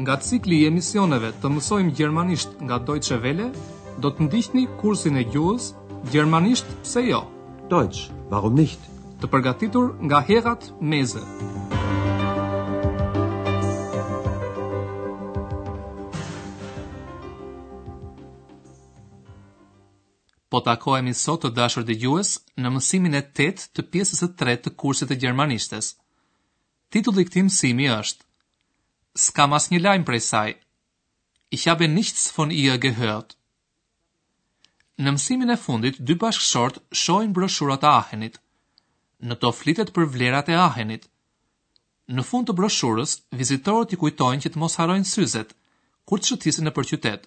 Nga cikli i emisioneve të mësojmë gjermanisht nga Deutsche Welle, do të ndiqni kursin e gjuhës Gjermanisht pse jo? Deutsch, warum nicht? Të përgatitur nga Herrad Meese. Po takohemi sot të dashur dëgjues në mësimin e tetë të pjesës së tretë të kursit të gjermanishtes. Titulli i këtij mësimi është S'kam asnjë lajm prej saj. Ich habe nichts von ihr gehört. Në mësimin e fundit, dy bashkëshortë shohin broshurat e Ahenit. Në to flitet për vlerat e Ahenit. Në fund të broshurës, vizitorët i kujtojnë që të mos harrojnë syzet, kur të shëtisin nëpër qytet.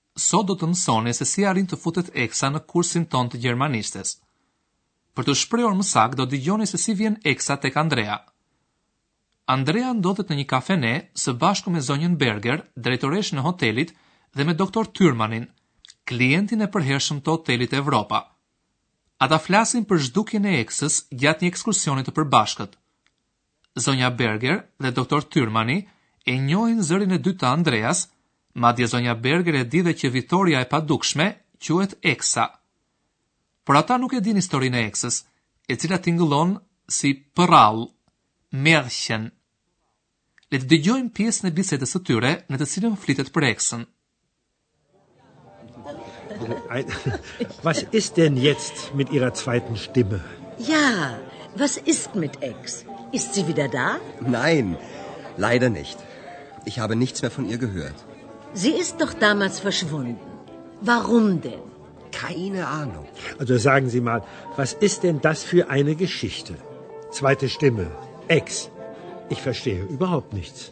Sot do të mësoni se si arrin të futet eksa në kursin tonë të gjermanishtes. Për t'u shprehur më saktë do dëgjoni se si vjen eksa tek Andrea. Andrea ndodhet në një kafene së bashku me zonjën Berger, drejtoreshën e hotelit dhe me doktor Tyrmanin, klientin e përhershëm të hotelit Evropa. Ata flasin për zhdukjen e eksës gjatë një ekskursioni të përbashkët. Zonja Berger dhe doktor Tyrmani e njohin zërin e dytë të Andreas, madje Zonja Berger e di dhe që vitorja e padukshme quhet Eksa. Por ata nuk e dinë historinë e Eksës, e cila tingëllon si përrallë, Märchen. Le të dëgjojmë pjesën e bisedës së tyre në të cilën flitet për Eksën. Ein, was ist denn jetzt mit Ihrer zweiten Stimme? Ja, was ist mit Ex? Ist sie wieder da? Nein, leider nicht. Ich habe nichts mehr von ihr gehört. Sie ist doch damals verschwunden. Warum denn? Keine Ahnung. Also sagen Sie mal, was ist denn das für eine Geschichte? Zweite Stimme, Ex. Ich verstehe überhaupt nichts.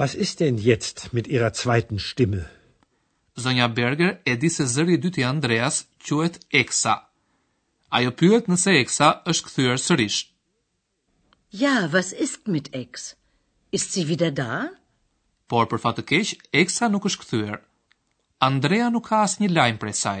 Was ist denn jetzt mit ihrer zweiten Stimme? Zonja Berger e di se zëri i dytë i Andreas quhet Eksa. Ajo pyet nëse Eksa është kthyer sërish. Ja, was ist mit Ex? Ist sie wieder da? Por për fat të keq, Eksa nuk është kthyer. Andrea nuk ka asnjë lajm prej saj.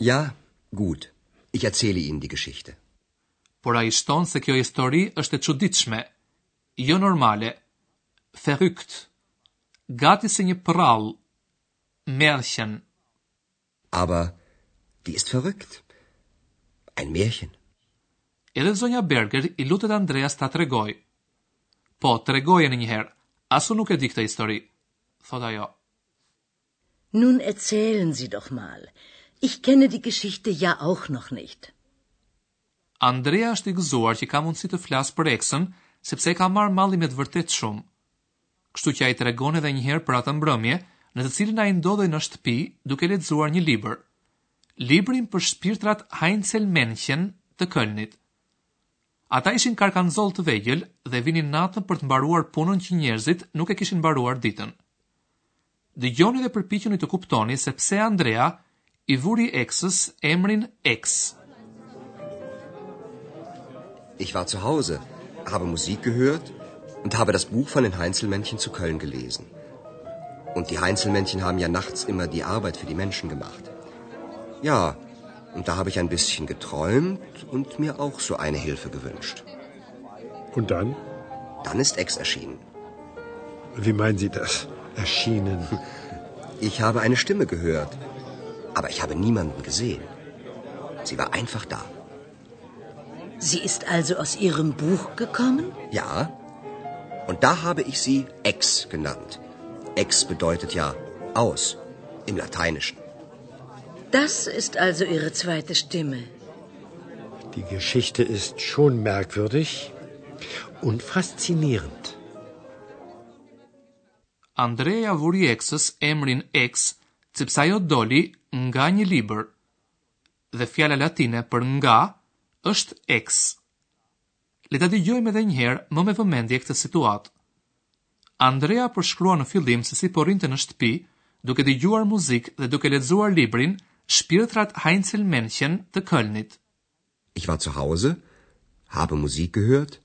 Ja, gut, ich erzähle Ihnen die Geschichte. Por ai shton se kjo histori është e çuditshme, jo normale, verrückt, gati si një përrallë, Märchen. Aber die ist verrückt. Ein Märchen. Edhe zonja Berger i lutet Andreas ta tregojë. Po, tregojeni një herë, as unë nuk e di këtë histori, thotë ajo. Nun erzählen Sie doch mal. Ich kenne die Geschichte ja auch noch nicht. Andrea është i gëzuar që ka mundësi të flasë për eksën, sepse e ka marrë malli me të vërtetë shumë. Kështu që ai tregon edhe një herë për atë mbrëmje, në të cilën ai ndodhej në shtëpi duke lexuar një libër. Librin për shpirtrat Heinzelmännchen të Këlnit. Ata ishin karkanxholl të vegjël dhe vinin natën për të mbaruar punën që njerëzit nuk e kishin mbaruar ditën. Dëgjoni dhe përpiqeni të kuptoni se pse Andrea i vuri eksës emrin X. Ich war zu Hause, habe Musik gehört und habe das Buch von den Heinzelmännchen zu Köln gelesen. Und die Heinzelmännchen haben ja nachts immer die Arbeit für die Menschen gemacht. Ja, Und da habe ich ein bisschen geträumt und mir auch so eine Hilfe gewünscht. Und dann? Dann ist Ex erschienen. Wie meinen Sie das? Erschienen? Ich habe eine Stimme gehört, aber ich habe niemanden gesehen. Sie war einfach da. Sie ist also aus Ihrem Buch gekommen? Ja. Und da habe ich sie Ex genannt. Ex bedeutet ja aus im Lateinischen. Das ist also Ihre zweite Stimme. Die Geschichte ist schon merkwürdig und faszinierend. Andrea i vuri Eksës emrin Eks, sepse ajo doli nga një libër. Dhe fjala latine për nga është eks. Le ta dëgjojmë edhe një herë më me vëmendje këtë situatë. Andrea përshkruan në fillim se si po rrinte në shtëpi, duke dëgjuar muzikë dhe duke lexuar librin Shpirtrat Heinzelmännchen të Kölnit. Ich war zu Hause, habe Musik gehört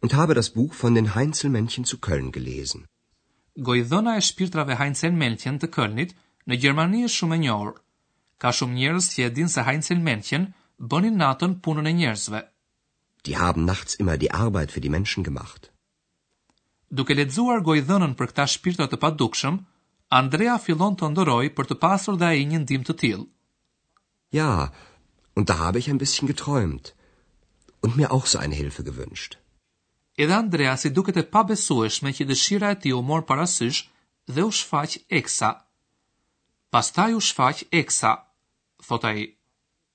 und habe das Buch von den Heinzelmännchen zu Köln gelesen. Gojëdhëna e shpirtrave Heinzelmännchen të Kölnit në Gjermani është shumë e njohur. Ka shumë njerëz që e dinë se Heinzelmännchen bënin natën punën e njerëzve. Die haben nachts immer die Arbeit für die Menschen gemacht. Duke lexuar gojëdhënën për këta shpirtra të padukshëm, Andrea fillon të ëndërrojë për të pasur dhe ai një ndihmë të tillë. Ja, und da habe ich ein bisschen geträumt und mir auch so eine Hilfe gewünscht. Edhe Andreas i duket e pabesueshme që dëshira e tij u mor parasysh dhe u shfaq Eksa. Pastaj u shfaq Eksa, thotë ai.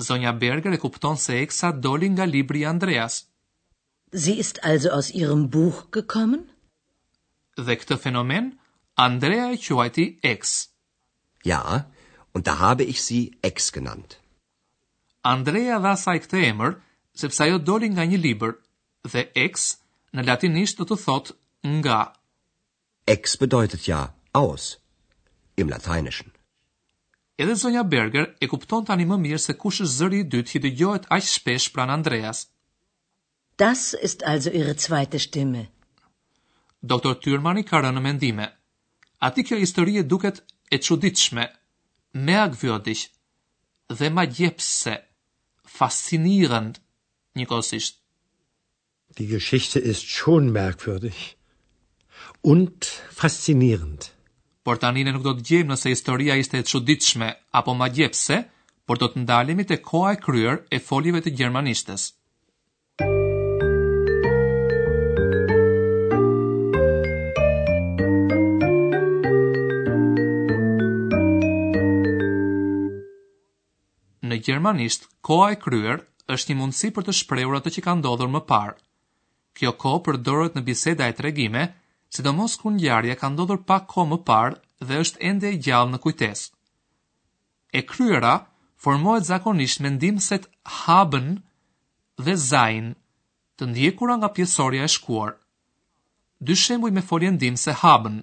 Zonja Berger e kupton se Eksa doli nga libri i Andreas. Sie ist also aus ihrem Buch gekommen? Dhe këtë fenomen Andrea e quajti Eks. Ja, und da habe ich sie Eks genannt. Andrea i dha asaj këtë emër sepse ajo doli nga një libër dhe Eks në latinisht do të thotë nga. Ex bedeutet ja aus im Lateinischen. Edhe zonja Berger e kupton tani më mirë se kush është zëri i dytë që dëgjohet aq shpesh pranë Andreas. Das ist also ihre zweite Stimme. Doktor Tyrmani ka rënë në mendime. Atij kjo histori i duket e çuditshme. Merkwürdig dhe magjepsëse, faszinierend njëkohësisht. Die Geschichte ist schon merkwürdig und faszinierend. Por tani ne nuk do të gjejmë nëse historia ishte e çuditshme apo magjepsëse, por do të ndalemi te koha e kryer e foljeve të gjermanishtes. Në gjermanisht, koha e kryer është një mundësi për të shprehur atë që ka ndodhur më parë. Kjo kohë përdoret në biseda e tregime, sidomos kur ngjarja ka ndodhur pak kohë më parë dhe është ende e gjallë në kujtesë. E kryera formohet zakonisht me ndihmëset haben dhe sein, të ndjekura nga pjesorja e shkuar. Dy shembuj me foljen ndihmëse haben.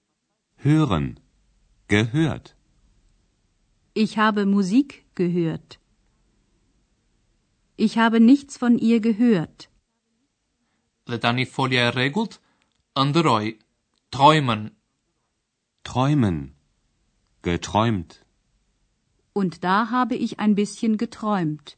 Hören. Gehört. Ich habe Musik gehört. Ich habe nichts von ihr gehört. Dhe ta folja e regullt, ndëroj, trojmen. Trojmen, getrojmt. Und da habe ich ein bisschen geträumt.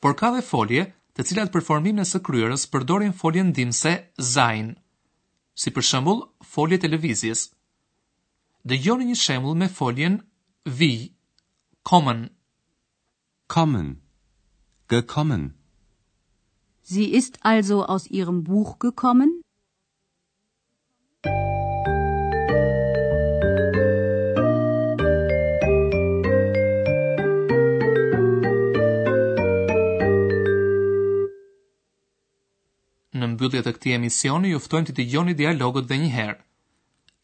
Por ka dhe folje, të cilat për formimin e së kryerës përdorin foljen ndihmëse sein, si për shembull foljet e lëvizjes. Dëgjoni një shembull me foljen vij, kommen. Kommen, gekommen. Sie ist also aus ihrem Buch gekommen? Në mbyllje të këtij emisioni ju ftojmë t'i dëgjoni dialogët dhe një herë.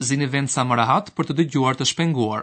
Zini vend sa më rahat për të dëgjuar të shpenguar.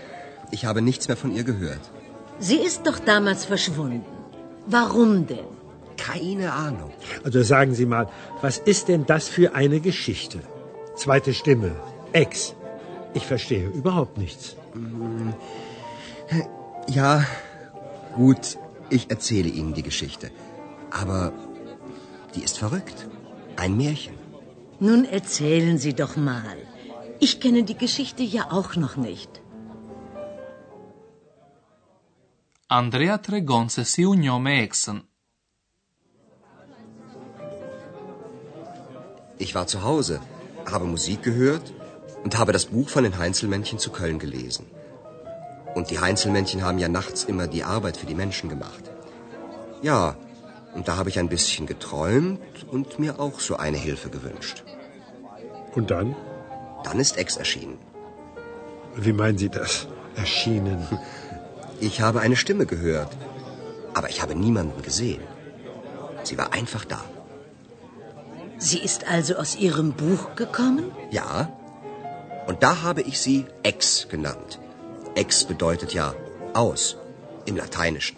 Ich habe nichts mehr von ihr gehört. Sie ist doch damals verschwunden. Warum denn? Keine Ahnung. Also sagen Sie mal, was ist denn das für eine Geschichte? Zweite Stimme, Ex. Ich verstehe überhaupt nichts. Mm, ja, gut, ich erzähle Ihnen die Geschichte. Aber die ist verrückt. Ein Märchen. Nun erzählen Sie doch mal. Ich kenne die Geschichte ja auch noch nicht. Andrea tregon si unió me exen. Ich war zu Hause, habe Musik gehört und habe das Buch von den Heinzelmännchen zu Köln gelesen. Und die Heinzelmännchen haben ja nachts immer die Arbeit für die Menschen gemacht. Ja, und da habe ich ein bisschen geträumt und mir auch so eine Hilfe gewünscht. Und dann? Dann ist Ex erschienen. Wie meinen Sie das? Erschienen? Ich habe eine Stimme gehört, aber ich habe niemanden gesehen. Sie war einfach da. Sie ist also aus Ihrem Buch gekommen? Ja, Und da habe ich sie Ex genannt. Ex bedeutet ja aus im Lateinischen.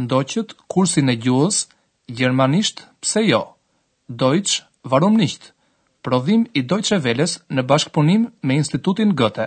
Ndoqët kursin e gjuhës, gjermanisht pse jo, Deutsch warum nicht? prodhim i Deutsche Welles në bashkëpunim me Institutin Goethe.